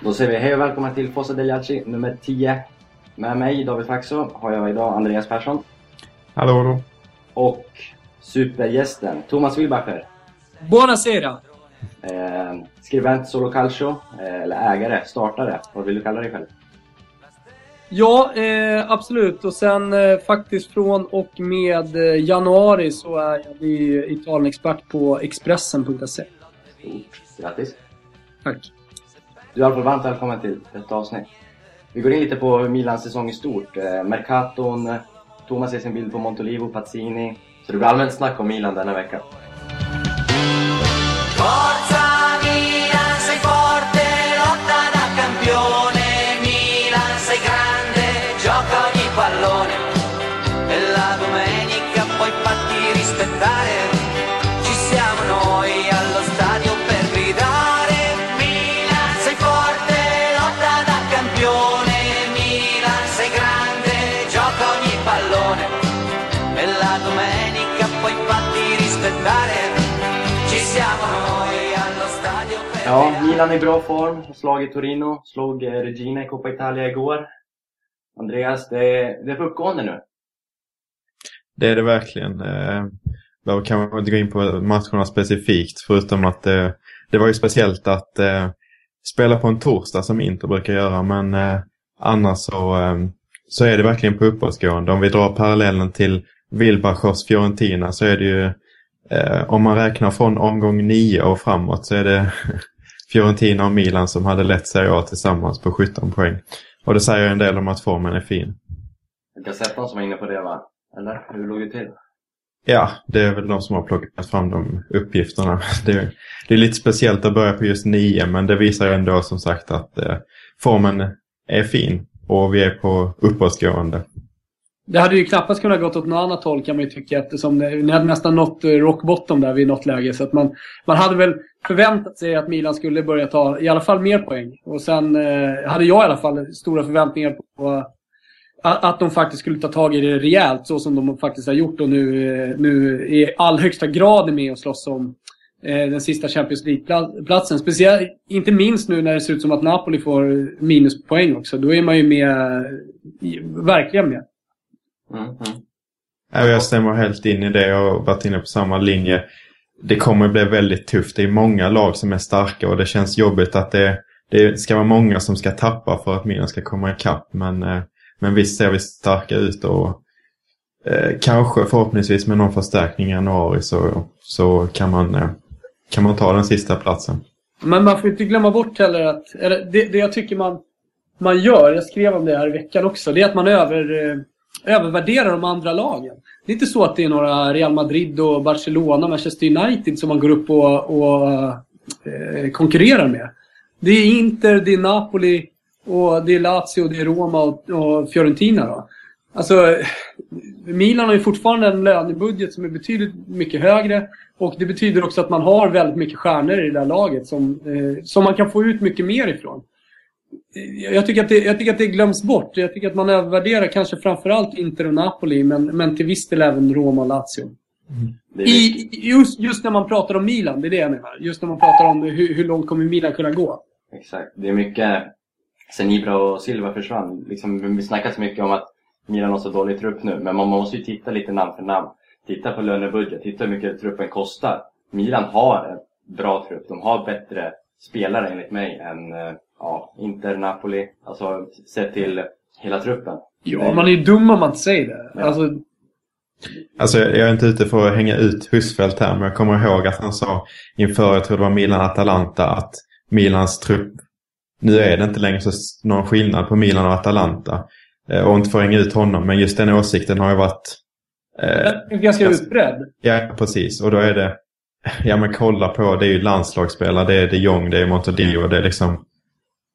Då säger vi hej och välkomna till Fossa Degliacci nummer 10. Med mig, David Faxo, har jag idag Andreas Persson. Hallå, hallå. Och supergästen Thomas Wilbacher. Buonasera! Eh, skribent Solo Calcio, eh, eller ägare, startare. Vad vill du kalla dig själv? Ja, eh, absolut. Och sen eh, faktiskt från och med eh, januari så är jag ny Italienexpert på Expressen.se. Stort. Grattis! Tack! Du är i alla fall varmt välkommen till detta avsnitt. Vi går in lite på Milans säsong i stort. Eh, Mercaton, eh, Thomas ser sin bild på Montolivo, Pazzini. Så det blir allmänt snack om Milan denna vecka. Ja, Milan i bra form. Har slagit Torino, slog eh, Regina i Coppa Italia igår. Andreas, det är, det är på uppgående nu. Det är det verkligen. Jag Behöver kanske inte gå in på matcherna specifikt förutom att det, det var ju speciellt att eh, spela på en torsdag som Inter brukar göra men annars så, så är det verkligen på uppåtgående. Om vi drar parallellen till Wilbachers Fiorentina så är det ju om man räknar från omgång 9 och framåt så är det Fiorentina och Milan som hade lett Serie A tillsammans på 17 poäng. Och det säger en del om att formen är fin. Gazettan som var inne på det va? Eller hur låg det till? Ja, det är väl de som har plockat fram de uppgifterna. Det är, det är lite speciellt att börja på just nio, men det visar ändå som sagt att eh, formen är fin och vi är på uppåtgående. Det hade ju knappast kunnat gått åt något annat håll kan man ju tycka eftersom ni hade nästan nått eh, rock bottom där vid något läge. Så att man, man hade väl förväntat sig att Milan skulle börja ta i alla fall mer poäng. Och sen eh, hade jag i alla fall stora förväntningar på att, att de faktiskt skulle ta tag i det rejält så som de faktiskt har gjort och nu, eh, nu i all högsta grad är med och slåss om eh, den sista Champions League-platsen. Speciellt, inte minst nu när det ser ut som att Napoli får eh, minuspoäng också. Då är man ju med, verkligen med. Mm, mm. Ja, Jag stämmer helt in i det. Jag har varit inne på samma linje. Det kommer bli väldigt tufft. Det är många lag som är starka och det känns jobbigt att det, det ska vara många som ska tappa för att Milan ska komma ikapp. Men, eh, men visst ser vi starka ut och eh, kanske förhoppningsvis med någon förstärkning i januari så, så kan, man, eh, kan man ta den sista platsen. Men man får inte glömma bort heller att, eller det, det jag tycker man, man gör, jag skrev om det här i veckan också, det är att man över, eh, övervärderar de andra lagen. Det är inte så att det är några Real Madrid och Barcelona, Manchester United som man går upp och, och eh, konkurrerar med. Det är Inter, det är Napoli, och det är Lazio, det är Roma och, och Fiorentina då. Alltså, Milan har ju fortfarande en lönebudget som är betydligt mycket högre. Och det betyder också att man har väldigt mycket stjärnor i det där laget som, eh, som man kan få ut mycket mer ifrån. Jag tycker, att det, jag tycker att det glöms bort. Jag tycker att man övervärderar kanske framförallt Inter och Napoli, men, men till viss del även Roma och Lazio. Är I, just, just när man pratar om Milan, det är det jag menar. Just när man pratar om hur, hur långt kommer Milan kunna gå. Exakt. Det är mycket... Sen Ibra och Silva försvann, liksom, vi snackat så mycket om att Milan har så dålig trupp nu. Men man måste ju titta lite namn för namn. Titta på lönebudget, titta hur mycket truppen kostar. Milan har en bra trupp. De har bättre spelare enligt mig än eh, ja, Inter, Napoli. Alltså sett till hela truppen. Ja, man är ju dum om man inte säger det. Ja. Alltså, Alltså jag är inte ute för att hänga ut Husfeldt här men jag kommer ihåg att han sa inför, jag tror det var Milan-Atalanta, att Milans trupp, nu är det inte längre så någon skillnad på Milan och Atalanta. Eh, Och inte för att hänga ut honom, men just den åsikten har ju varit... Eh, ganska ganska- utbredd. ja, precis. Och då är det... Ja men kolla på, det är ju landslagsspelare, det är de Jong, det är Montedio, det är liksom...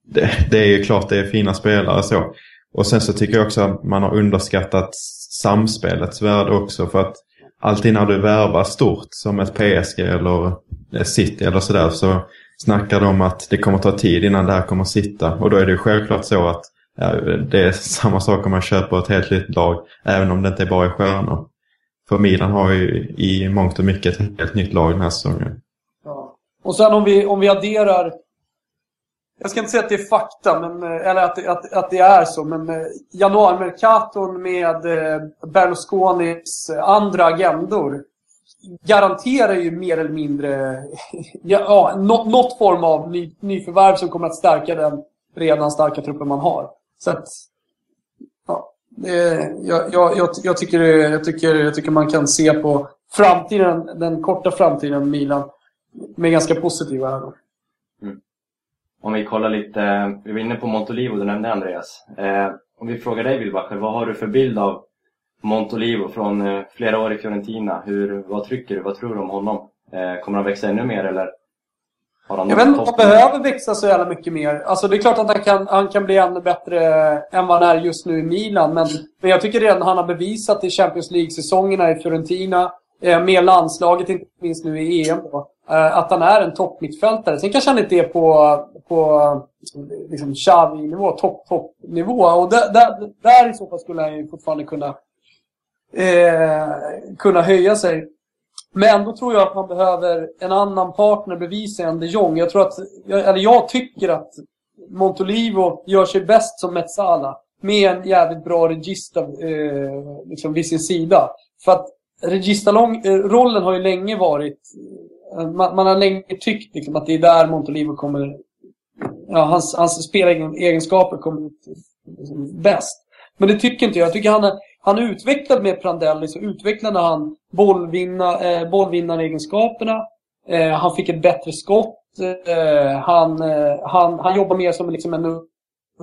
Det, det är ju klart det är fina spelare så. Och sen så tycker jag också att man har underskattat samspelets värde också för att alltid när du värvar stort som ett PSG eller City eller sådär så snackar de om att det kommer ta tid innan det här kommer sitta. Och då är det ju självklart så att ja, det är samma sak om man köper ett helt nytt lag även om det inte bara är stjärnor. För Milan har ju i mångt och mycket ett helt nytt lag den här säsongen. Ja. Och sen om vi, om vi adderar jag ska inte säga att det är fakta, men, eh, eller att, det- att, att det är så, men eh, med eh, Berlusconis eh, andra agendor garanterar ju mer eller mindre ja, ja, något form av ny, nyförvärv som kommer att stärka den redan starka truppen man har. Så att, ja, jag, jag, jag, jag, tycker, jag, tycker, jag tycker man kan se på framtiden, den korta framtiden med Milan med ganska positiva ögon. Om vi kollar lite, vi var inne på Montolivo, du nämnde Andreas. Eh, om vi frågar dig Wilbacher, vad har du för bild av Montolivo från eh, flera år i Fiorentina? Hur, vad tycker du? Vad tror du om honom? Eh, kommer han växa ännu mer eller? Har han Jag vet inte om han behöver växa så jävla mycket mer. Alltså det är klart att han kan, han kan bli ännu bättre än vad han är just nu i Milan. Men, men jag tycker redan han har bevisat i Champions League-säsongerna i Fiorentina, eh, med landslaget, inte minst nu i EM, då, Eh, att han är en toppmittfältare. Sen kanske han inte är på, på liksom Xavi-nivå, topp-topp-nivå. Och där, där, där i så fall skulle han ju fortfarande kunna, eh, kunna höja sig. Men då tror jag att man behöver en annan partner bevisa än de Jong. Jag tror att, eller jag tycker att Montolivo gör sig bäst som Metsala. Med en jävligt bra regista eh, liksom vid sin sida. För att registarollen eh, har ju länge varit... Eh, man, man har länge tyckt liksom, att det är där Montolivo kommer... Ja, hans, hans spelegenskaper kommer ut liksom, bäst. Men det tycker inte jag. Jag tycker han är, han är utvecklad med Prandelli, så utvecklade han bollvinna, eh, bollvinnaregenskaperna. Eh, han fick ett bättre skott. Eh, han, eh, han, han jobbar mer som liksom en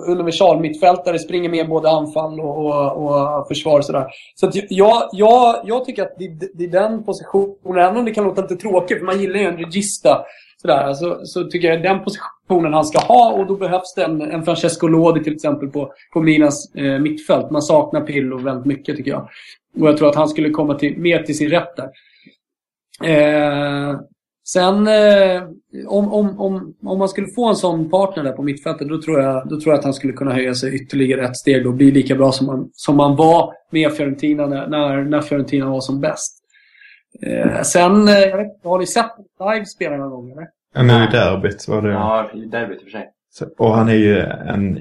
universal mittfältare, springer med både anfall och, och, och försvar. och Sådär. Så att jag, jag, jag tycker att det, det är den positionen, även om det kan låta lite tråkigt, för man gillar ju en regista, sådär, så, så tycker jag den positionen han ska ha och då behövs det en, en Francesco Lodi till exempel på, på Milans eh, mittfält. Man saknar Pirlo väldigt mycket tycker jag. Och jag tror att han skulle komma till, mer till sin rätt där. Eh, sen eh, om, om, om, om man skulle få en sån partner där på mittfältet då tror, jag, då tror jag att han skulle kunna höja sig ytterligare ett steg och bli lika bra som man, som man var med Fiorentina när, när, när Fiorentina var som bäst. Eh, sen, eh, jag vet, inte, har ni sett live spela någon gång eller? Ja, nu i derbyt var det. Ja, i derbyt i och för sig. Så- Och han är ju en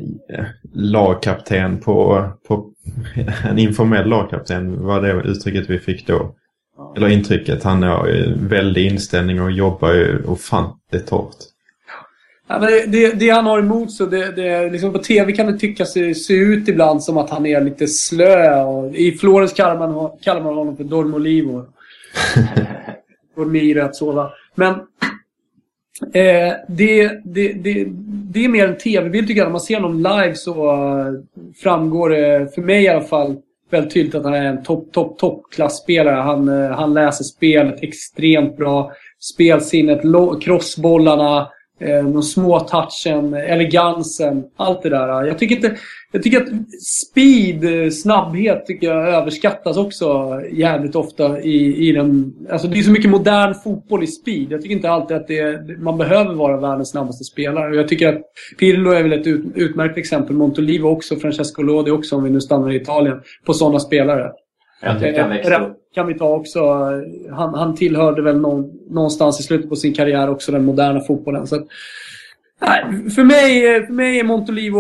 lagkapten på, på en informell lagkapten var det uttrycket vi fick då. Eller intrycket. Han har väldig inställning och jobbar ju ofantligt hårt. Ja, men det, det, det han har emot så det, det, liksom på TV kan det tycka se, se ut ibland som att han är lite slö. Och I Florens kallar man, kallar man honom för Dormolivo. Dormire att sova. Men eh, det, det, det, det är mer en TV-bild tycker jag. När man ser honom live så eh, framgår det, för mig i alla fall, väldigt tydligt att han är en topp, topp, toppklassspelare. Han, eh, han läser spelet extremt bra. Spelsinnet, lo- crossbollarna, eh, de små touchen, elegansen, allt det där. Jag tycker, inte, jag tycker att speed, eh, snabbhet, tycker jag överskattas också jävligt ofta i, i den... Alltså det är så mycket modern fotboll i speed. Jag tycker inte alltid att det, man behöver vara världens snabbaste spelare. Jag tycker att Pirlo är väl ett ut, utmärkt exempel. Montolivo också, Francesco Lodi också, om vi nu stannar i Italien, på sådana spelare. Jag tycker han växte Rapp kan vi ta också. Han, han tillhörde väl någon, någonstans i slutet på sin karriär också den moderna fotbollen. Så att, nej, för, mig, för mig är Montolivo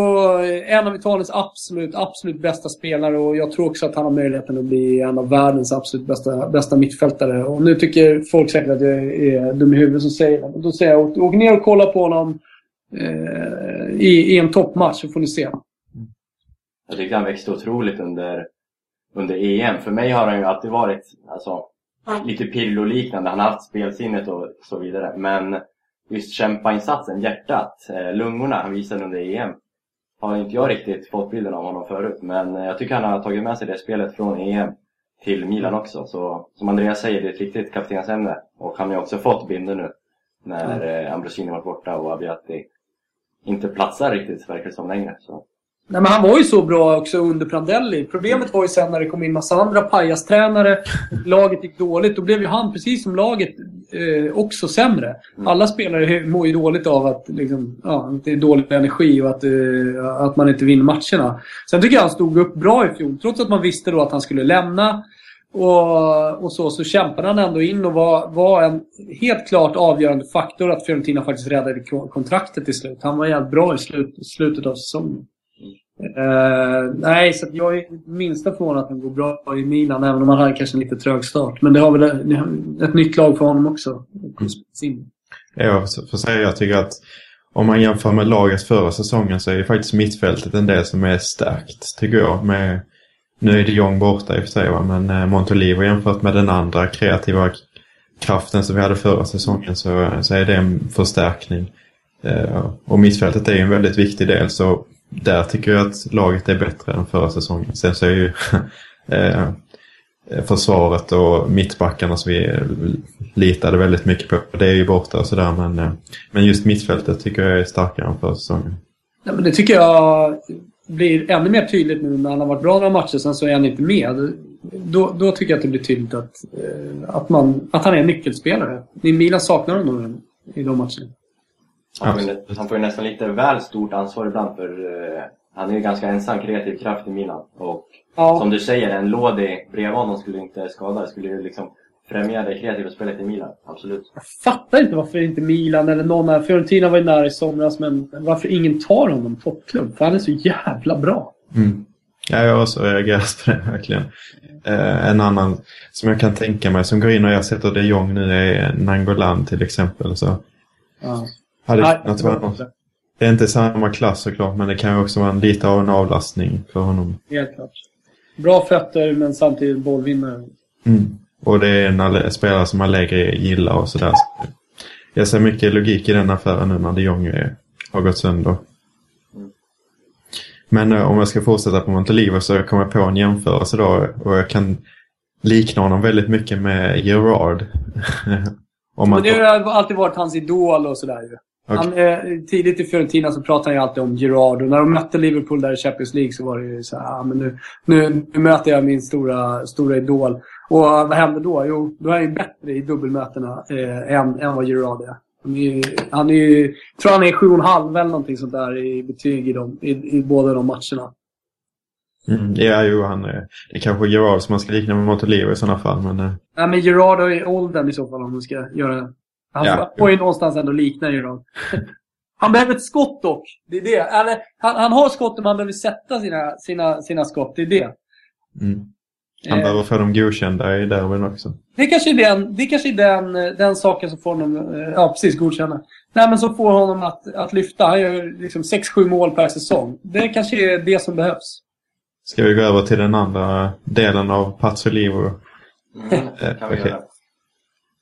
en av Italiens absolut, absolut bästa spelare och jag tror också att han har möjligheten att bli en av världens absolut bästa, bästa mittfältare. Och nu tycker folk säkert att jag är dum i huvudet som säger det. Då säger jag, åk, åk ner och kolla på honom eh, i, i en toppmatch så får ni se. Jag tyckte han växte otroligt under, under EM. För mig har han ju alltid varit alltså, lite Pirlo-liknande. Han har haft spelsinnet och så vidare. Men just kämpainsatsen, hjärtat, eh, lungorna han visade under EM har inte jag riktigt fått bilden av honom förut. Men jag tycker han har tagit med sig det spelet från EM till Milan också. Så som Andreas säger, det är ett riktigt kaptensämne. Och han har ju också fått bilder nu när eh, Ambrosini varit borta och Abiati inte platsar riktigt verkar det som längre. Så. Nej, men han var ju så bra också under Prandelli. Problemet var ju sen när det kom in massa andra pajastränare. Laget gick dåligt. Då blev ju han, precis som laget, eh, också sämre. Alla spelare mår ju dåligt av att, liksom, ja, det är dålig energi och att, eh, att man inte vinner matcherna. Sen tycker jag han stod upp bra i fjol. Trots att man visste då att han skulle lämna. och, och så, så kämpade han ändå in och var, var en helt klart avgörande faktor att Fiorentina faktiskt räddade kontraktet till slut. Han var jävligt bra i slut, slutet av säsongen. Uh, nej, så jag är minsta förvånad att han går bra i Milan, även om han hade kanske en lite trög start. Men det har väl ett, ett nytt lag för honom också. Mm. Jag för säga, jag tycker att om man jämför med laget förra säsongen så är ju faktiskt mittfältet en del som är stärkt, tycker jag. Med, nu är det Jong borta i och för sig, va? men eh, Montolivo jämfört med den andra kreativa kraften som vi hade förra säsongen så, eh, så är det en förstärkning. Eh, och mittfältet är ju en väldigt viktig del så där tycker jag att laget är bättre än förra säsongen. Sen så är ju eh, försvaret och mittbackarna som vi litade väldigt mycket på. Det är ju borta och sådär men, eh, men just mittfältet tycker jag är starkare än förra säsongen. Ja, men det tycker jag blir ännu mer tydligt nu när han har varit bra några matcher, sen så är han inte med. Då, då tycker jag att det blir tydligt att, eh, att, man, att han är en nyckelspelare. Milan saknar honom i de matcherna. Han får, ju, han får ju nästan lite väl stort ansvar ibland för eh, han är ju ganska ensam kreativ kraft i Milan. Och Ja. som du säger, en Lodi bredvid honom skulle inte skada. Det skulle ju liksom främja det kreativa spelet i Milan. Absolut. Jag fattar inte varför inte Milan eller någon här, Fiorentina var ju nära i somras, men varför ingen tar honom toppklubb? För han är så jävla bra. Mm. Ja, jag har också reagerat på det verkligen. Eh, en annan som jag kan tänka mig som går in och jag sätter de Jong nu är Nangolan till exempel. Så Ja. Hade Nej, kunnat vara. Det är inte samma klass såklart men det kan ju också vara en, lite av en avlastning för honom. Helt klart. Bra fötter, men samtidigt bollvinnare. Mm. Och det är en spelare som Allegri gillar och sådär. Så Jag ser mycket logik i den affären nu när de Jong har gått sönder. Men eh, om jag ska fortsätta på Montolivo så kommer jag på en jämförelse då och jag kan likna honom väldigt mycket med Gerard. om man Men det har alltid varit hans idol och sådär ju. Han, eh, tidigt i Fiorentina så pratade han ju alltid om Gerard och när de mötte Liverpool där i Champions League så var det ju så här, ah, men nu, nu, nu möter jag min stora, stora idol. Och vad hände då? Jo, då är han ju bättre i dubbelmötena eh, än, än vad Gerard är. Han är, ju- han är ju, tror han är 7,5 eller någonting sånt där i betyg i, dem, i, i båda de matcherna. Mm, ja, jo, han är, det är kanske Gerard som man ska likna med Montolivo i sådana fall. Men, eh, Nej, men Gerard har ju åldern i så fall om man ska göra... Han Ja. får ju någonstans ändå likna Gerard. Han behöver ett skott dock. Det är det. Eller, han, han har skott men han behöver sätta sina, sina, sina skott. Det är det. mm. Han Eh, behöver få dem godkända i derbyn också. det kanske är den, det kanske är den, eh, den saken som får honom... eh, Ja, precis. Godkänna. Nej, men som får honom att, att lyfta. Han gör liksom 6-7 mål per säsong. Det kanske är det som behövs. Ska vi gå över till den andra delen av Pazzolivo? Mm, Eh, kan vi okej. göra.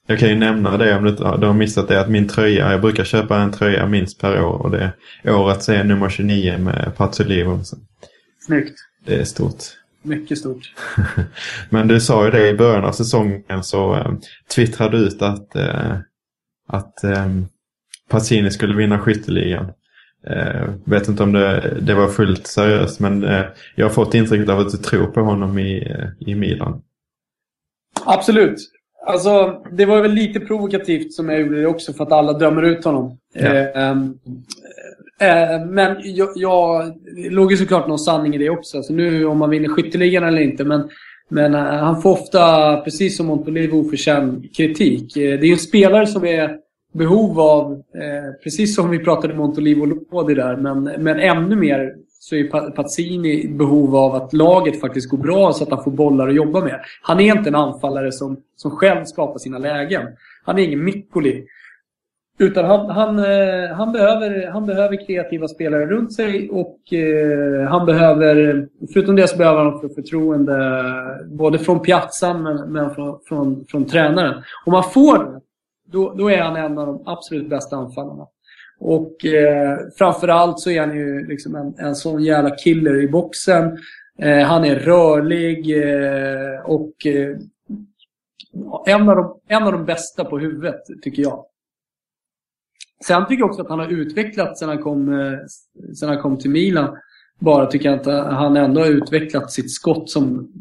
Jag kan ju nämna det om du, du har missat det att min tröja, jag brukar köpa en tröja minst per år och det årets är nummer 29 med Pazzolivo. Snyggt. det är stort. Mycket stort. Men du sa ju det i början av säsongen så eh, twittrade du ut att, eh, att eh, Pazzini skulle vinna skytteligan. Eh, vet inte om det, det var fullt seriöst men eh, jag har fått intrycket av att du tror på honom i, eh, i Milan. Absolut. Alltså, det var väl lite provokativt som jag gjorde det också för att alla dömer ut honom. Ja. Eh, eh, men jag, jag, låg ju såklart någon sanning i det också. Så nu om man vinner skytteligan eller inte. Men, men eh, han får ofta, precis som Montolivo, oförtjänt kritik. Eh, det är ju en spelare som är behov av, eh, precis som vi pratade Montolivo och Lodi där, men, men ännu mer så är Pazzini i behov av att laget faktiskt går bra så att han får bollar att jobba med. Han är inte en anfallare som, som själv skapar sina lägen. Han är ingen Mikkoli. Utan han, han, eh, han, behöver, han behöver kreativa spelare runt sig och eh, han behöver, förutom det så behöver han få förtroende både från piazzan men, men från, från, från tränaren. Om han får det, då, då är han en av de absolut bästa anfallarna. Och eh, framförallt så är han ju liksom en, en sån jävla killer i boxen. Eh, han är rörlig eh, och eh, en, av de, en av de bästa på huvudet, tycker jag. Sen tycker jag också att han har utvecklats sen han kom, eh, sen han kom till Milan. Bara tycker jag att eh, han ändå har utvecklat sitt skott som...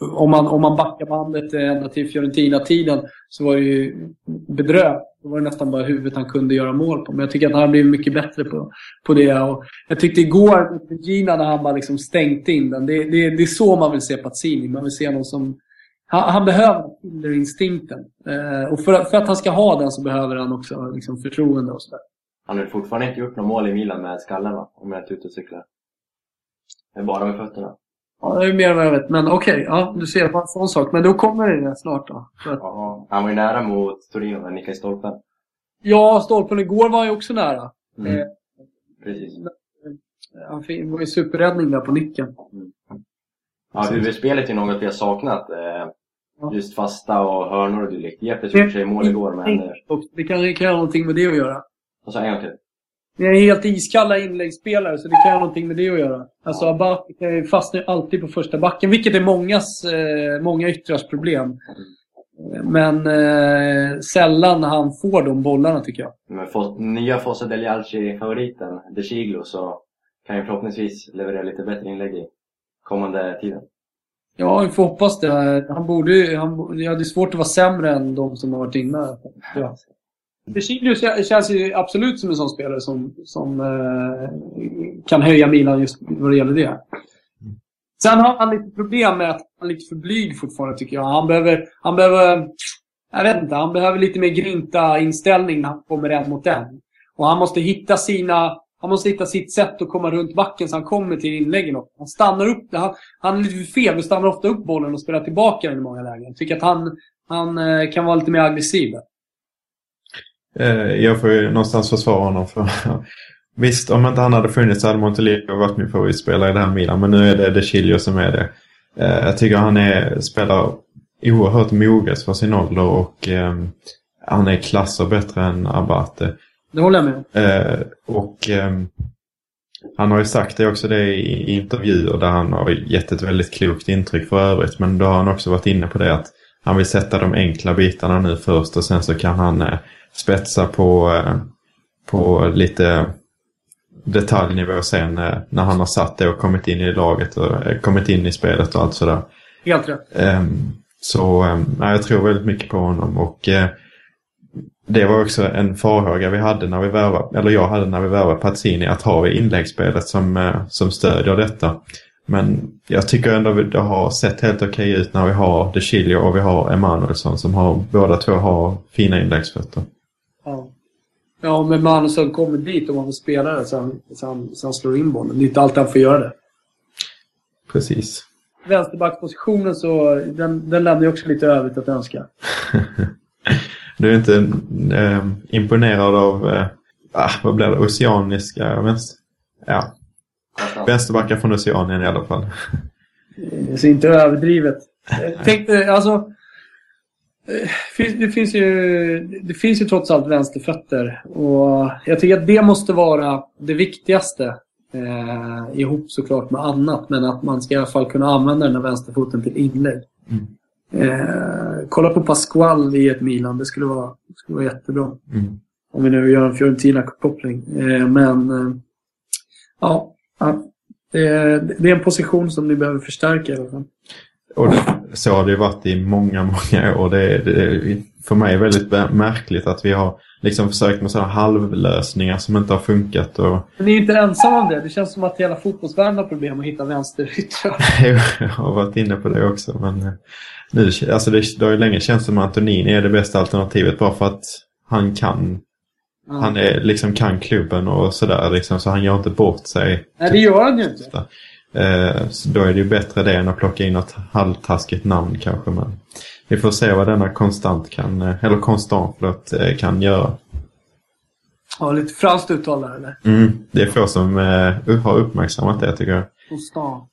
Om man, om man backar bandet ända till Fiorentina-tiden så var det ju bedrövligt. Då var det nästan bara huvudet han kunde göra mål på. Men jag tycker att han har blivit mycket bättre på, på det. Och jag tyckte igår mot Gina när han bara liksom stängt in den. Det, det, det är så man vill se Pazzini. Man vill se någon som... Han, han behöver instinkten. Eh, och för, att- för att han ska ha den så behöver han också liksom, förtroende och sådär. Han har fortfarande inte gjort något mål i Milan med skallen va? Om jag är ute och cyklar. Det är bara med fötterna. Ja, det är mer än vad jag vet. Men okej, ja, du ser, bara en sån sak. Men då kommer det snart då. Att, Ja, han var ju nära mot Torino, men nickade i stolpen. ja, stolpen igår var ju också nära. Mm. Eh, Precis. Han fick- det var ju superräddning där på nicken. Ja, huvudspelet är något vi har saknat. Eh, Ja. just fasta och hörnor och dylikt. Jeppe gjorde sig i mål igår, men... eh, Och det kan, kan ha någonting med det att göra. Och så en gång till. Vi är helt iskalla inläggsspelare så det kan ha någonting med det att göra. Alltså Abate kan ju alltid på första backen, vilket är mångas, eh, många yttrars problem. Men eh, sällan han får de bollarna tycker jag. Med Fos- nya Fossa Del Jalci-favoriten, De Chiglo, så kan ju förhoppningsvis leverera lite bättre inlägg i kommande tiden. Ja, vi får hoppas det. Han borde han, ja, det är svårt att vara sämre än de som har varit inne. Ja. Vesilius känns ju absolut som en sån spelare som, som eh, kan höja Milan just vad det gäller det. Sen har han lite problem med att han är lite för blyg fortfarande tycker jag. Han behöver, han behöver, jag vet inte, han behöver lite mer grinta inställning när han kommer en mot en. Och han måste hitta sina, han måste hitta sitt sätt att komma runt backen så han kommer till inläggen. också. Han stannar upp, han, han är lite för feg och stannar ofta upp bollen och spelar tillbaka den i många lägen. Jag tycker att han, han eh, kan vara lite mer aggressiv. där. Eh, Jag får ju någonstans försvara honom för Visst, om inte han hade funnits så hade Montelico varit min favoritspelare i det här Milan. Men nu är det De Chilio som är det. Eh, Jag tycker han är, spelar oerhört moget för sin ålder och eh, han är klasser bättre än Abate. Det håller jag med om. Eh, och ehm, han har ju sagt det också det i, intervjuer där han har gett ett väldigt klokt intryck för övrigt. Men då har han också varit inne på det att han vill sätta de enkla bitarna nu först och sen så kan han spetsa på, eh, på lite detaljnivå sen eh, när han har satt det och kommit in i laget och eh, kommit in i spelet och allt sådär. Helt rätt. Ehm, så um, jag tror väldigt mycket på honom och det var också en farhåga vi hade när vi värvade, eller jag hade när vi värvade Pazzini, att ha vi inläggsspelet som, som stödjer detta. Men jag tycker ändå att det har sett helt okej ut när vi har De Chilio och vi har Emanuelsson som har, båda två har fina inläggsfötter. Ja. Ja, men Magnusson kommer dit om han vill spela det så han, så, han, så han slår in bollen. Det är inte alltid han får göra det. Precis. Vänsterbackpositionen så, den, den lämnar ju också lite övrigt att önska. Du är inte eh, imponerad av, eh, ah, vad blir det, oceaniska vänster... Ja, Konstant. vänsterbackar från Oceanien i alla fall. Eh, Så inte överdrivet. Jag tänkte, alltså... eh, Det finns, ju, det finns ju trots allt vänsterfötter. Och jag tycker att det måste vara det viktigaste. Eh, ihop såklart med annat. Men att man ska i alla fall kunna använda den här vänsterfoten till inlägg. Eh, kolla på Pasquale i ett Milan. Det skulle vara, det skulle vara jättebra. Mm. Om vi nu gör en Fiorentina-koppling. Eh, men eh, ja, det, är, det är en position som ni behöver förstärka i alla fall. Och så har det ju varit i många, många år. Det, är- det är för mig väldigt mär- märkligt att vi har liksom försökt med sådana halvlösningar som inte har funkat. Och, Men ni är inte ensamma om det. Det känns som att hela fotbollsvärlden har problem att hitta vänsteryttrar. jag har varit inne på det också. Men eh, nu, alltså det, det har ju länge känts som att Antonini är det bästa alternativet bara för att han kan. Han är, liksom kan klubben och sådär liksom, så han gör inte bort sig. Nej, det gör han ju inte. Eh, så då är det ju bättre det än att plocka in något halvtaskigt namn kanske. Men vi får se vad denna konstant kan, eh, eller konstant förlåt, eh, kan göra. Ja, lite franskt uttal där eller? Mm, det är få som eh, har uppmärksammat det tycker jag. Konstant.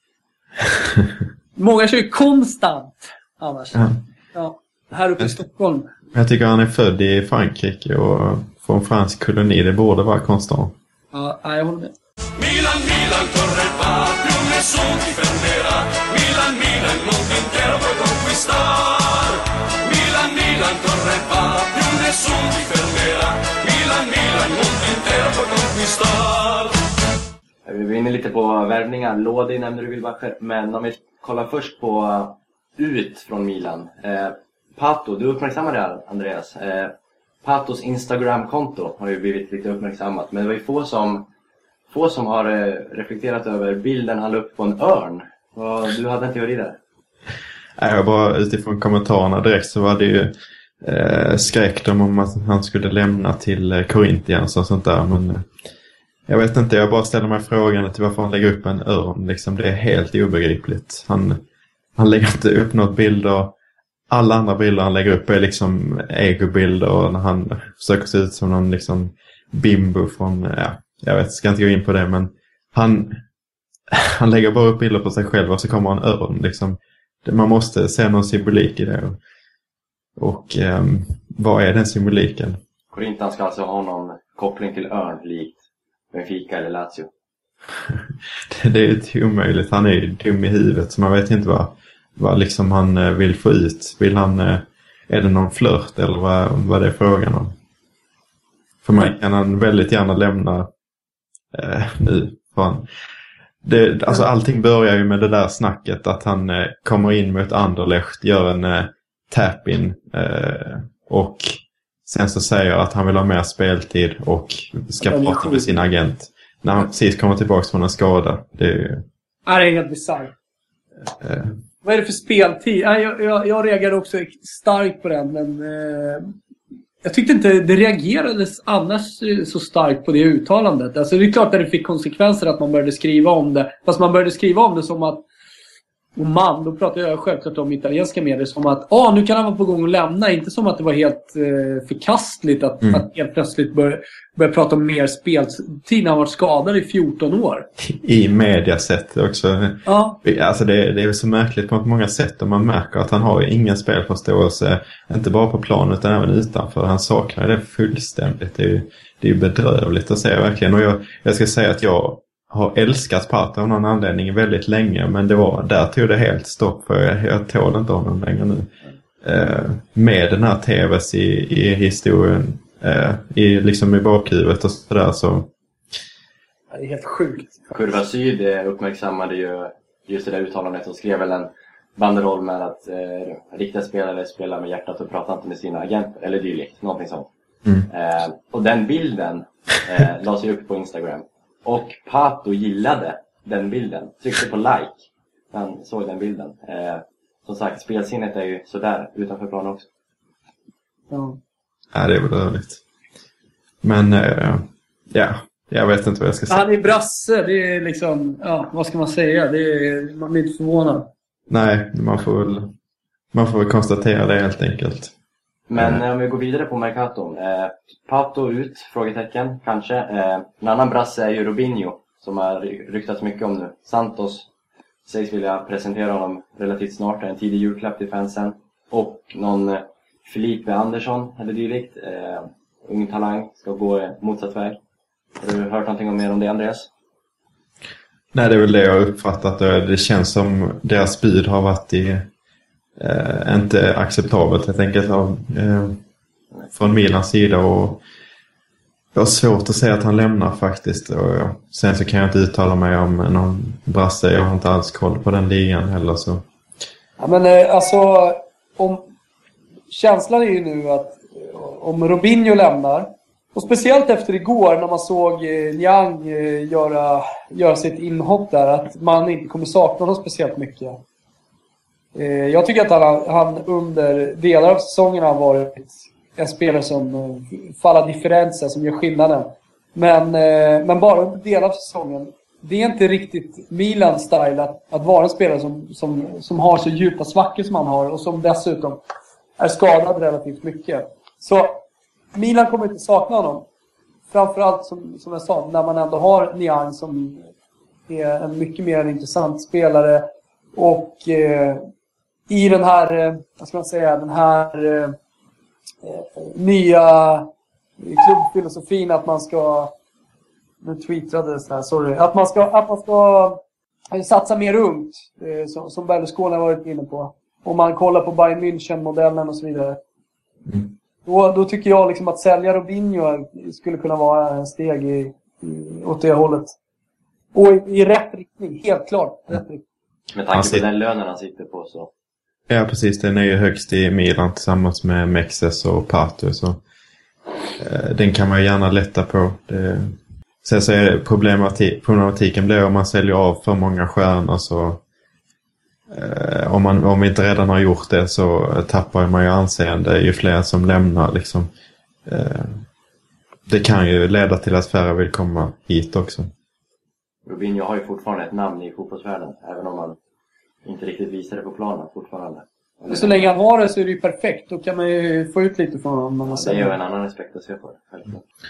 Många kör ju konstant annars. Ja. Ja. Här uppe i Stockholm. Jag tycker han är född i Frankrike och från fransk koloni. Det borde vara konstant. Ja, jag håller med. Milan, Milan, nessun va, ti fermerà. Milan, Milan, il mondo intero puoi conquistar. Milan, Milan, corre va, più nessun ti fermerà. Milan, Milan, il mondo intero puoi conquistar. Vi var inne lite på värvningar. Lodi nämnde du Wilbacher. Men om vi kollar först på eh, ut från Milan. Eh, Pato, du uppmärksammade det här, Andreas. Eh, Patos Instagram-konto har ju blivit lite uppmärksammat. Men det var ju få som, få som har eh, reflekterat över bilden han la upp på en örn. Du hade en teori där? Nej, jag bara utifrån kommentarerna direkt så var det ju eh, skräck de om att han skulle lämna till eh, Corinthians och sånt där. Men eh, jag vet inte, jag bara ställer mig frågan till varför han lägger upp en örn. Liksom, det är helt obegripligt. Han, han lägger inte upp något bilder. Alla andra bilder han lägger upp är liksom egobilder när han försöker se ut som någon liksom bimbo från, ja, jag vet, ska inte gå in på det men han, han lägger bara upp bilder på sig själv och så kommer en örn liksom. Det- Man måste se någon symbolik i det. Och, och ehm, vad är den symboliken? Korintan ska alltså ha någon koppling till Örn likt Benfica eller Lazio. Det, det är ju omöjligt. Han är ju dum i huvudet så man vet inte vad, vad liksom han eh, vill få ut. Vill han, eh, är det någon flört eller vad, vad det är frågan om? För mig kan han väldigt gärna lämna eh, nu. Fan. Det, alltså allting börjar ju med det där snacket att han eh, kommer in mot Anderlecht, gör en eh, tap-in eh, och sen så säger att han vill ha mer speltid och ska prata med sin agent. När han precis kommer tillbaka från en skada. Det är ju... Det är helt bisarrt. Eh, Vad är det för speltid? Jag, jag, jag reagerade också starkt på den, men... Jag tyckte inte det reagerades annars eh, så starkt på det uttalandet. Alltså det är klart att det fick konsekvenser att man började skriva om det. Fast man började skriva om det som att... Och man, då pratar jag självklart om italienska medier som att ah, nu kan han vara på gång att lämna. Inte som att det var helt eh, förkastligt att, Mm. att helt plötsligt börja, börja prata om mer speltid när han varit skadad i 14 år. I mediasätt också. Ja, Alltså det, det är så märkligt på många sätt och man märker att han har ju ingen spelförståelse. Inte bara på plan utan även utanför. Han saknar det fullständigt. Det är ju det är bedrövligt att se verkligen. Och jag, jag ska säga att jag har älskat Pata av någon anledning väldigt länge. Men det var, där tog det helt stopp för jag, jag tål inte honom längre nu. Eh, med den här TVs i, i historien. Eh, i, liksom i bakhuvudet och sådär så. det är helt sjukt. Kurva Syd eh, uppmärksammade ju just det där uttalandet och skrev väl en banderoll med att eh, riktiga spelare spelar med hjärtat och pratar inte med sina agenter eller dylikt. Någonting sånt. Mm. Eh, och den bilden eh, lades ju upp på Instagram. Och Pato gillade den bilden. Tryckte på like när han såg den bilden. Eh, som sagt, spelsinnet är ju sådär utanför planen också. Ja. Ja, det är bedrövligt. Men eh, ja, jag vet inte vad jag ska säga. Han är brasse, det är liksom, ja, vad ska man säga? Det är, man blir inte förvånad. Nej, man får väl, man får väl konstatera det helt enkelt. Men Mm. eh, om vi går vidare på Mercaton. Eh, Pato ut? Frågetecken, kanske. Eh, en annan brasse är ju Robinho, som har ry- ryktats mycket om nu. Santos sägs vilja presentera honom relativt snart, en tidig julklapp till fansen. Och någon eh, Felipe Andersson eller dylikt. Eh, ung talang, ska gå eh, motsatt väg. Har du hört någonting om mer om det Andreas? Nej, det är väl det jag har uppfattat. Det känns som deras bud har varit i, eh, inte acceptabelt helt enkelt av, eh, från Milans sida. Och jag har svårt att säga att han lämnar faktiskt. Och sen så kan jag inte uttala mig om någon brasse. Jag har inte alls koll på den ligan heller. Så. Ja, men eh, alltså, om, känslan är ju nu att eh, om Robinho lämnar, och speciellt efter igår när man såg Liang Niang eh, göra, göra sitt inhopp där, att man inte kommer sakna honom speciellt mycket. Eh, jag tycker att han, han under delar av säsongen har varit en spelare som eh, faller differenser, som gör skillnaden. Men, eh, men bara under delar av säsongen. Det är inte riktigt Milans style att, att vara en spelare som, som, som har så djupa svackor som han har och som dessutom är skadad relativt mycket. Så Milan kommer inte sakna honom. Framförallt som, som jag sa, när man ändå har Niang som är en mycket mer intressant spelare. Och eh, i den här, eh, vad ska man säga, den här eh, eh, nya klubbfilosofin att man ska nu tweetade det så här, sorry. Att man ska, att man ska eh, satsa mer ungt, eh, som, som Berlusconi har varit inne på. Om man kollar på Bayern München-modellen och så vidare. Mm. Då, då tycker jag liksom att sälja Robinho skulle kunna vara en steg i, i, åt det hållet. Och i, i rätt riktning, helt klart. Rätt riktning. Med tanke på den lönen han sitter på så. Ja, precis. Den är ju högst i Milan tillsammans med Mexes och Pato. Så, eh, den kan man ju gärna lätta på. Det, sen så är problemati- problematiken blir om man säljer av för många stjärnor så eh, om, man, om vi inte redan har gjort det så tappar man ju anseende ju fler som lämnar. Liksom. Eh, det kan ju leda till att färre vill komma hit också. Robinho har ju fortfarande ett namn i fotbollsvärlden, även om man inte riktigt visar det på planen fortfarande. Eller- Så länge han har det så är det ju perfekt. Då kan man ju få ut lite från honom. om man Det är ju en annan aspekt att se på det.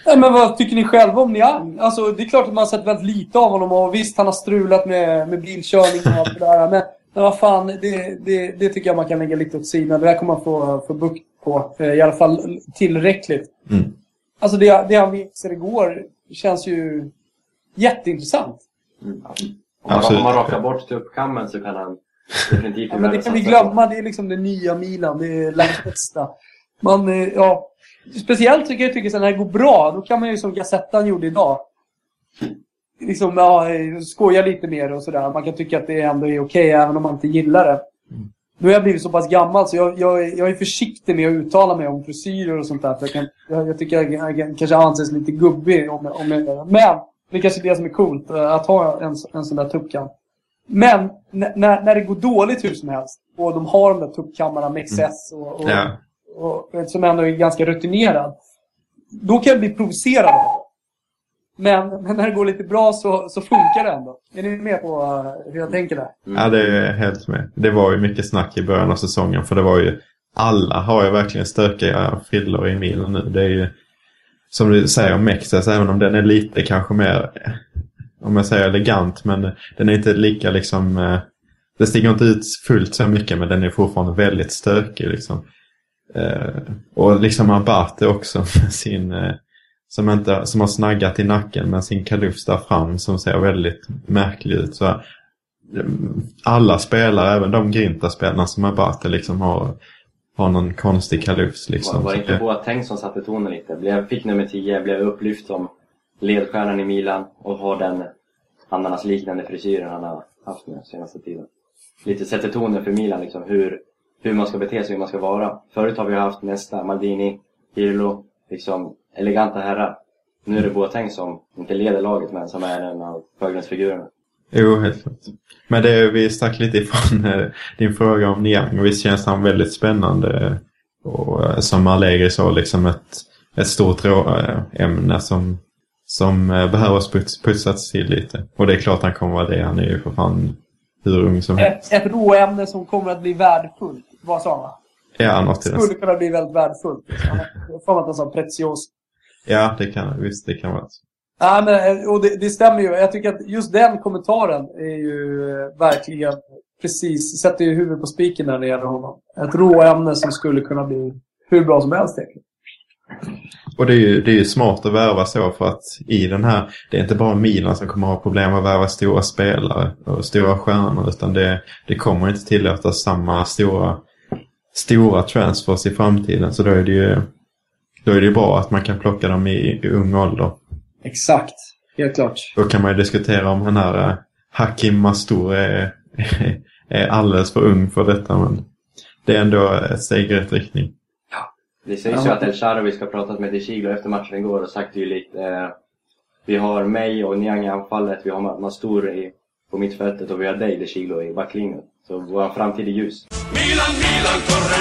Ja, men vad tycker ni själva om Niang? Alltså, det är klart att man har sett väldigt lite av honom och visst, han har strulat med, med bilkörning och allt det där. Men, men vad fan, det, det, det tycker jag man kan lägga lite åt sidan. Det där kommer man få, få bukt på. Eh, I alla fall tillräckligt. Mm. Alltså det, det han visade igår känns ju jätteintressant. Mm. Om, man, Absolut. om man rakar bort tuppkammen så kan han definitivt Ja, men det kan vi glömma. Det är liksom det nya Milan. Det är langt bästa. Man, eh, ja. Speciellt tycker jag tycker så när det går bra, då kan man ju som Gazettan gjorde idag. Liksom, ja, eh, skoja lite mer och sådär. Man kan tycka att det ändå är okej även om man inte gillar det. Nu har jag blivit så pass gammal så jag, jag, är- jag är försiktig med att uttala mig om frisyrer och sånt där. Jag, kan, jag, jag tycker jag, jag kan- kanske anses lite gubbig om, jag- om jag gör det. Men det är kanske det som är coolt, eh, att ha en, en sån där tuppkam. Men när, när det går dåligt hur som helst och de har de där tuppkammarna med XS och, och, Ja. och, och, som ändå är ganska rutinerad. Då kan jag bli provocerad. Men, men när det går lite bra så, så funkar det ändå. Är ni med på eh, hur jag tänker där? Ja, det är helt med. Det var ju mycket snack i början av säsongen för det var ju alla har ju verkligen stökiga frillor i Milan nu. Det är ju som du säger Mexes, alltså, även om den är lite kanske mer, om jag säger elegant, men den är inte lika liksom, eh, det stiger inte ut fullt så mycket men den är fortfarande väldigt stökig liksom. Eh, och liksom Abate också med sin, eh, som, inte, som har snaggat i nacken med sin kalufs där fram som ser väldigt märklig ut. Så alla spelare, även de Grinta-spelarna som Abate liksom har, har någon konstig kalufs. Liksom. Var, var inte Boateng som satte tonen lite? Blev, fick nummer 10, blev upplyft som ledstjärnan i Milan och har den ananas-liknande frisyren han har haft nu senaste tiden. Lite sätter tonen för Milan liksom, hur, hur man ska bete sig, hur man ska vara. Förut har vi haft Nesta, Maldini, Pirlo, liksom eleganta herrar. Nu är det Boateng som, inte leder laget men som är en av förgrundsfigurerna. Jo, helt klart. Men det, vi stack lite ifrån eh, din fråga om Niang. Visst känns han väldigt spännande. Och eh, som Allegri sa, liksom ett, ett stort rå- eh, ämne som, som eh, behöver puts, putsas till lite. Och det är klart han kommer vara det. Han är ju för fan hur ung som helst. Ett, ett råämne som kommer att bli värdefullt. Vad sa han? Ja, något i den Skulle kunna bli väldigt värdefullt. Jag får att han sa precios. Ja, det kan, visst det kan vara så. Ja, men, eh, och det, det stämmer ju. Jag tycker att just den kommentaren är ju eh, verkligen precis, sätter ju huvudet på spiken när det gäller honom. Ett råämne som skulle kunna bli hur bra som helst egentligen. Och det är, ju, det är ju smart att värva så för att i den här, det är inte bara Milan som kommer ha problem att värva stora spelare och stora stjärnor utan det, det kommer inte tillåtas samma stora, stora transfers i framtiden. Så då är det ju, då är det bra att man kan plocka dem i, i ung ålder. Exakt. Helt klart. Då kan man ju diskutera om den här eh, Hakim Mastur är, är alldeles för ung för detta men det är ändå ett steg i rätt riktning. Det sägs ju att El Shaarawy ska ha pratat med De Chiglo efter matchen igår och sagt tydligt eh, Vi har mig och Niang i anfallet, vi har Ma- Mastur i, på mittfältet och vi har dig De Chiglo i backlinjen. Så vår framtid är ljus. Milan, Milan corre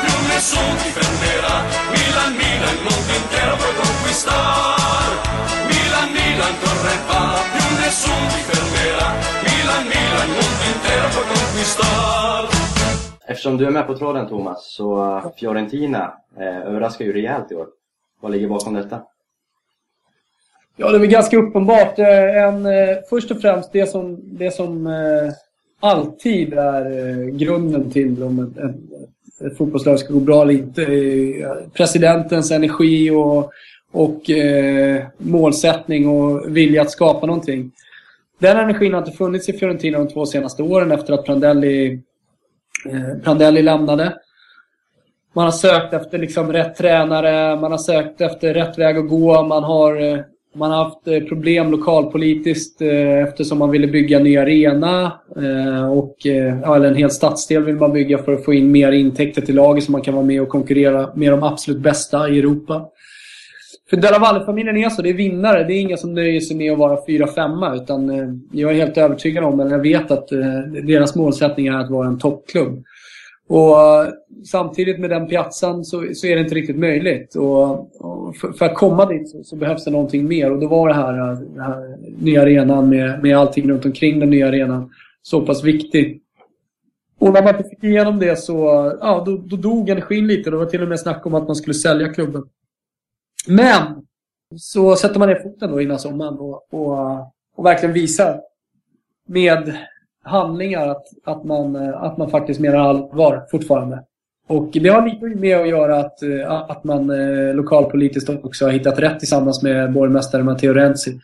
più nessun ti fermerà. Milan, Milan, il mondo intero puoi conquistar. Milan, corre va, più nessun ti fermerà. Milan, Milan, il mondo intero puoi conquistar. Eftersom du är med på tråden Thomas, så eh, Fiorentina eh, överraskar ju rejält i år. Vad ligger bakom detta? Ja, det är väl ganska uppenbart. Eh, En, eh, först och främst det som, det som alltid är grunden till om ett, ett, ett fotbollslag ska gå bra eller inte. Presidentens energi och, och eh, målsättning och vilja att skapa någonting. Den energin har inte funnits i Fiorentina de två senaste åren efter att Prandelli, eh, Prandelli lämnade. Man har sökt efter liksom rätt tränare, man har sökt efter rätt väg att gå. Man har, eh, man har haft eh, problem lokalpolitiskt eh, eftersom man ville bygga en ny arena. eh, Och, eh, eller en hel stadsdel vill man bygga för att få in mer intäkter till laget så man kan vara med och konkurrera med de absolut bästa i Europa för Della Valle-familjen är så, det är vinnare. Det är inga som nöjer sig med att vara 4-5 utan eh, jag är helt övertygad om, eller jag vet att eh, deras målsättning är att vara en toppklubb. Och eh, samtidigt med den piazzan så, så är det inte riktigt möjligt. Och, och för, för att komma dit så, så behövs det någonting mer och då var det här, den här nya arenan med, med allting runt omkring den nya arenan så pass viktigt. Och när man inte fick igenom det så ja, då, då dog energin lite. Det var till och med snack om att man skulle sälja klubben. Men så sätter man ner foten då innan sommaren och, och, och verkligen visar med handlingar att, att, man, att man faktiskt menar allvar fortfarande. Och det har lite med att göra att, att man eh, lokalpolitiskt också har hittat rätt tillsammans med borgmästare Matteo Renzi.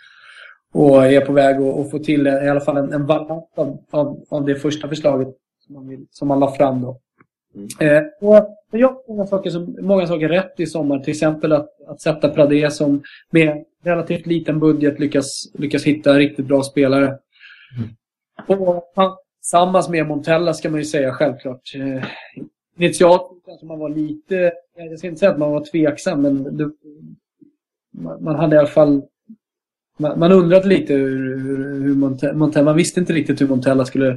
Och är på väg att, att få till i alla fall en, en variant av, av, av det första förslaget som man, vill, som man la fram då. Eh, och jag har många saker, som, många saker rätt i sommar. Till exempel att, att sätta Pradé som med relativt liten budget lyckas, lyckas hitta riktigt bra spelare. Och han, tillsammans med Montella ska man ju säga självklart. Eh, initialt kanske man var lite, jag ska inte säga att man var tveksam, men det, man, man hade i alla fall man, man undrade lite hur, hur, hur Montella, Montella, man visste inte riktigt hur Montella skulle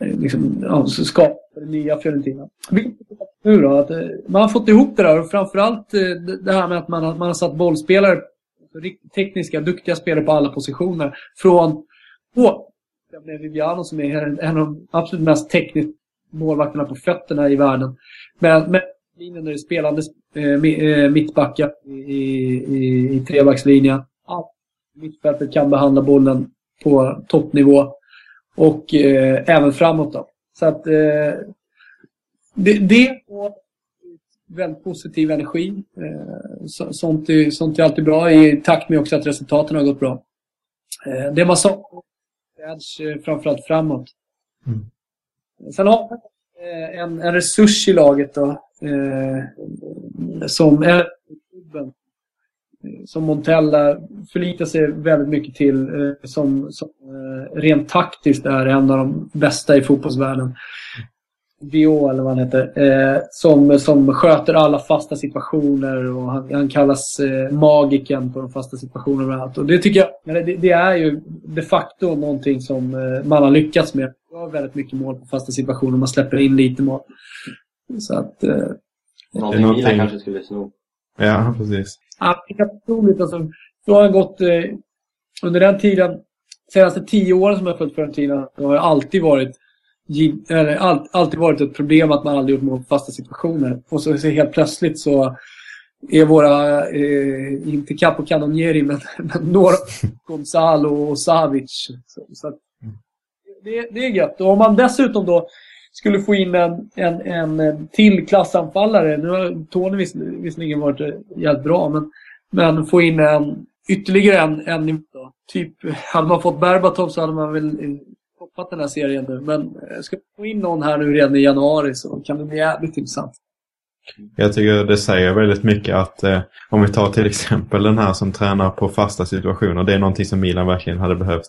eh, liksom, ja, skapa det nya Fiorentina. Vilket nu då, att, eh, man har fått ihop det där och framförallt eh, det här med att man, har- man har satt bollspelare, alltså tekniska, duktiga spelare på alla positioner. Från på med Viviano som är en en av de absolut mest tekniskt målvakterna på fötterna i världen. Men, men linjen är spelande eh, eh, mittbackar i, i, i trebackslinjen. Allt mittfältet kan behandla bollen på toppnivå. Och eh, även framåt då. Så att eh, det, det och väldigt positiv energi. Eh, så, sånt, är, sånt är alltid bra i takt med också att resultaten har gått bra. Eh, det man är edge, eh, framförallt framåt. Mm. Sen har man en, en resurs i laget då. Som är Som Montella förlitar sig väldigt mycket till. Som som rent taktiskt är en av de bästa i fotbollsvärlden. Dio eller vad han heter. Eh, som, som sköter alla fasta situationer och han, han kallas eh, magiken på de fasta situationerna och allt. Och det tycker jag, det, det är ju de facto någonting som eh, man har lyckats med. Det har väldigt mycket mål på fasta situationer, man släpper in lite mål. Så att... Eh, Någonting någonting- Milan kanske skulle sno. Ja, precis. Ja, det är otroligt. Alltså, så har jag gått eh, under den tiden, senaste tio åren som jag har följt Fiorentina, har det alltid varit, eller, all, alltid varit ett problem att man aldrig gjort mål på fasta situationer. Och så, så helt plötsligt så är våra, eh, inte Capo Canonieri, men, men några, Gonzalo och Savic. Så, så att, det, det är gött. Och om man dessutom då skulle få in en, en, en, till klassanfallare. Nu har Tony viss, visserligen varit eh, jävligt bra, men, men få in en, ytterligare en, en då. Typ, hade man fått Berbatov så hade man väl eh, toppat den här serien nu. Men eh, ska vi få in någon här nu redan i januari så kan det bli jävligt intressant. Jag tycker det säger väldigt mycket att eh, om vi tar till exempel den här som tränar på fasta situationer. Det är någonting som Milan verkligen hade behövt.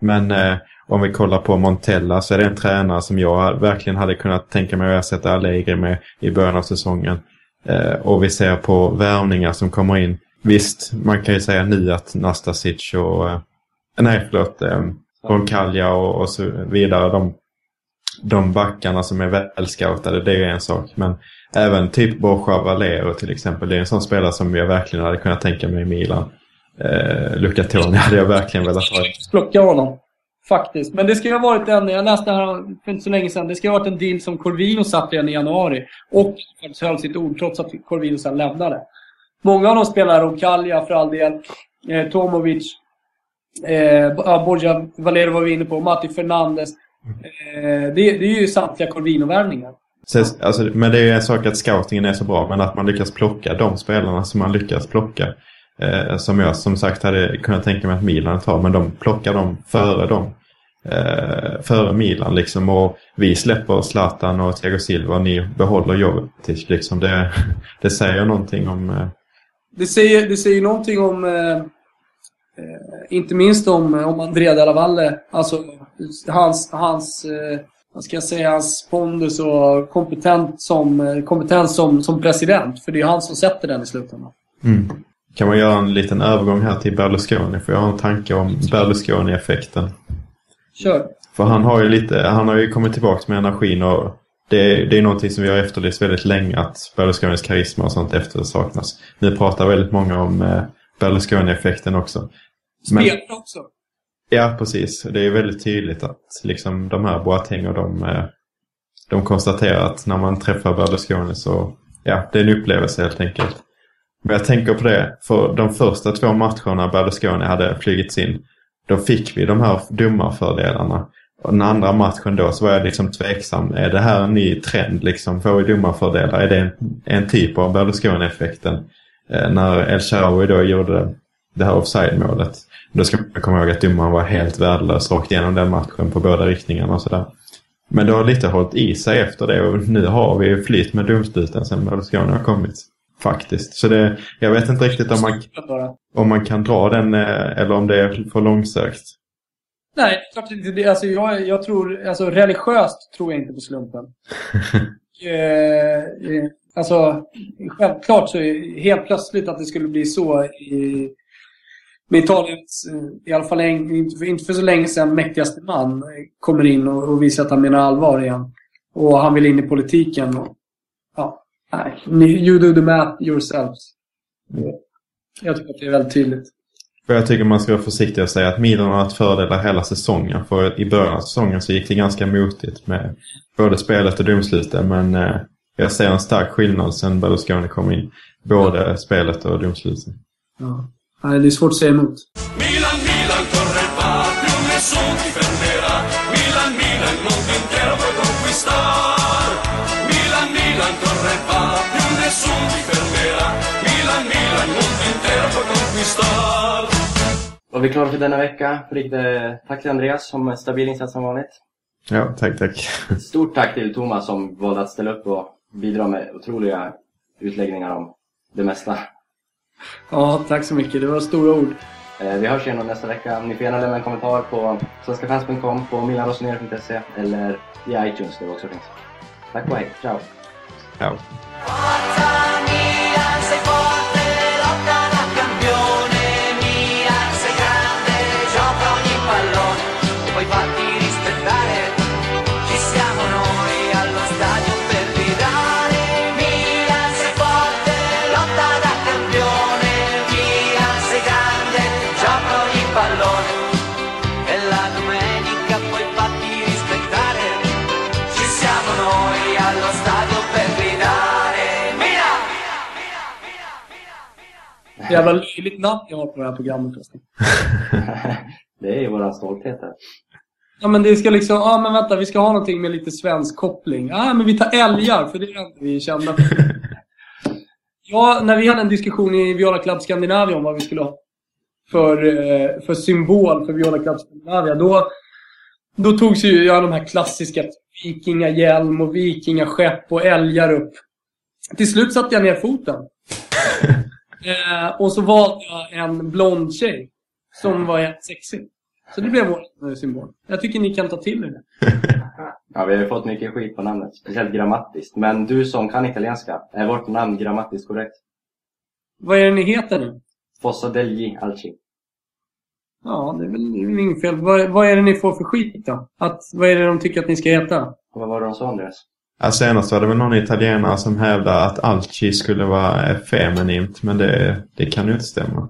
Men eh, om vi kollar på Montella så är det en tränare som jag verkligen hade kunnat tänka mig att ersätta Allegri med i början av säsongen. Eh, och vi ser på värvningar som kommer in. Visst, man kan ju säga nu att Nastasic och... Eh, nej, förlåt. Eh, Eh, Roncaglia och, och så vidare. De, de backarna som är välscoutade, det är en sak. Men även typ Borja Valero till exempel. Det är en sån spelare som jag verkligen hade kunnat tänka mig i Milan. Eh, Luca Toni hade jag verkligen velat ha. Plocka honom. Faktiskt. Men det ska ju ha varit en, jag läste här för inte så länge sedan, det ska ha varit en deal som Corvino satt redan i januari. Och faktiskt höll sitt ord trots att Corvino sen lämnade. Många av dem spelar Roncaglia för all del. Eh, Tomovic. Eh, ja, Borja Valero var vi inne på. Matti Fernandes. Eh, det, det är ju samtliga Corvino-värvningar. Så, alltså, men det är ju en sak att scoutingen är så bra. Men att man lyckas plocka de spelarna som man lyckas plocka. Eh, som jag som sagt hade kunnat tänka mig att Milan tar. Men de plockar dem före dem. Eh, före Milan liksom. Och vi släpper Zlatan och Thiago Silva. Och ni behåller Jovetic liksom. Det, det säger någonting om... Eh, Det säger, det säger någonting om, eh, inte minst om, om Andrea Della Valle. Alltså hans, hans eh, vad ska jag säga, hans pondus och kompetent som, eh, kompetens som, som president. För det är han som sätter den i slutändan. mm. kan man göra en liten övergång här till Berlusconi? För jag har en tanke om Berlusconi-effekten. Kör. För han har ju lite, han har ju kommit tillbaka med energin och det, det är någonting som vi har efterlyst väldigt länge att Berlusconis karisma och sånt efter saknas. Nu pratar väldigt många om eh, Berlusconi-effekten också. Men- Spelar också. Ja, precis. Det är väldigt tydligt att liksom de här Boateng och de, eh, de konstaterar att när man träffar Berlusconi så, ja, det är en upplevelse helt enkelt. Men jag tänker på det, för de första två matcherna Berlusconi hade flygits in, då fick vi de här dumma fördelarna. Och den andra matchen då så var jag liksom tveksam. Är det här en ny trend liksom? Får vi dumma fördelar? Är det en, en typ av Berlusconi-effekten? Eh, när El Shaarawy då gjorde det här offside-målet. Då ska man komma ihåg att domaren var helt värdelös rakt igenom den matchen på båda riktningarna och sådär. Men det har lite hållit i sig efter det och nu har vi flyt med domsluten sen Berlusconi har kommit. Faktiskt. Så det, jag vet inte riktigt om man, om man kan dra den eh, eller om det är för långsökt. Nej, klart inte det. Alltså, jag, jag tror, alltså religiöst tror jag inte på slumpen. eh, eh, alltså, självklart så är helt plötsligt att det skulle bli så i, med Italiens, eh, i alla fall inte, för, inte för så länge sedan, mäktigaste man kommer in och, och visar att han menar allvar igen. Och han vill in i politiken. Och, ja, nej. You do the math yourselves. Jag tycker att det är väldigt tydligt. För jag tycker man ska vara försiktig och säga att Milan har haft fördelar hela säsongen. För i början av säsongen så gick det ganska motigt med både spelet och domsluten. Men eh, jag ser en stark skillnad sen Berlusconi kom in. Både spelet och domsluten. Ja. Nej, det är svårt att säga emot. Milan, Milan, corre va, più nessuno ti fermerà. Milan, Milan, non intero puoi conquistar. Milan, Milan, corre va, più nessuno ti fermerà. Milan, Milan, non intero puoi conquistar. Och vi är klara för denna vecka. Riktigt, eh, tack till Andreas som stabil insats som vanligt. Ja, tack, tack. Stort tack till Thomas som valde att ställa upp och bidra med otroliga utläggningar om det mesta. Ja, tack så mycket. Det var stora ord. Eh, Vi hörs igen nästa vecka. Ni får gärna lämna en kommentar på svenskafans.com, på milanrosenero.se eller i iTunes där det också finns. Tack och hej. Ciao! Ja. Forza Jävla löjligt namn jag har på det här programmet. förresten. det är ju våran stolthet här. Ja, men det ska liksom... Ja, men vänta. Vi ska ha någonting med lite svensk koppling. Ja, men vi tar älgar, för det är enda vi kända för. Ja, när vi hade en diskussion i Viola Club Scandinavia om vad vi skulle ha för, eh, för symbol för Viola Club Scandinavia, då, då togs ju ja, de här klassiska vikingahjälm och vikingaskepp och älgar upp. Till slut satte jag ner foten. eh, och så valde jag en blond tjej som var helt sexig. Så det blev vår symbol. Jag tycker ni kan ta till er det. Ja, vi har ju fått mycket skit på namnet, speciellt grammatiskt. Men du som kan italienska, är vårt namn grammatiskt korrekt? Vad är det ni heter nu? Fossa degli Alci. Ja, det är väl inget fel. Vad, vad är det ni får för skit då? Att, vad är det de tycker att ni ska heta? Och vad var det de sa Andreas? Ja, senast var det väl någon italienare som hävdade att Alci skulle vara feminint. Men det, det kan ju inte stämma.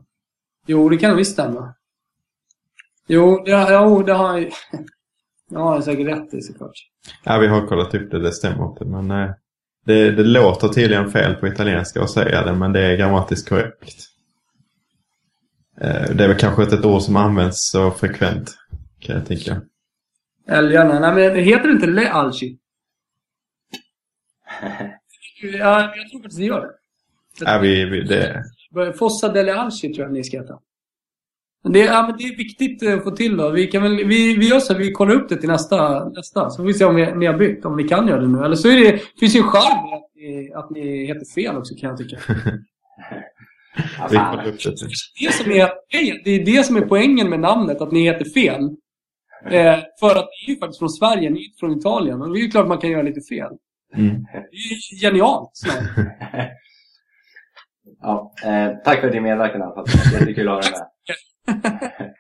Jo, det kan visst stämma. Jo, det, jo, det har jag Det har jag säkert rätt i såklart. Ja, vi har kollat upp det. Det stämmer inte. Men eh, det, det låter tydligen fel på italienska att säga det. Men det är grammatiskt korrekt. Eh, det är väl kanske inte ett ord som används så frekvent. Kan jag tänka. Älgarna. Nej, men heter det inte Le Alci? Ja, jag tror faktiskt det gör det. Ja, vi, vi, det, Fossa delle Alci tror jag ni ska heta. Det, ja, men det är viktigt att få till då. Vi, kan väl, vi, vi gör så vi kollar upp det till nästa. nästa så får vi se om vi, ni har bytt. Om ni kan göra det nu. Eller så är det, finns ju en charm att ni, att ni heter fel också kan jag tycka. Ja, vi fan. kollar upp det. Det, som är, det är det som är poängen med namnet, att ni heter fel. Eh, för att ni är ju faktiskt från Sverige, ni är inte från Italien. Och det är ju klart man kan göra lite fel. Mm. Genialt. Ja, eh, tack för din medverkan i alla fall. Jättekul att ha dig med.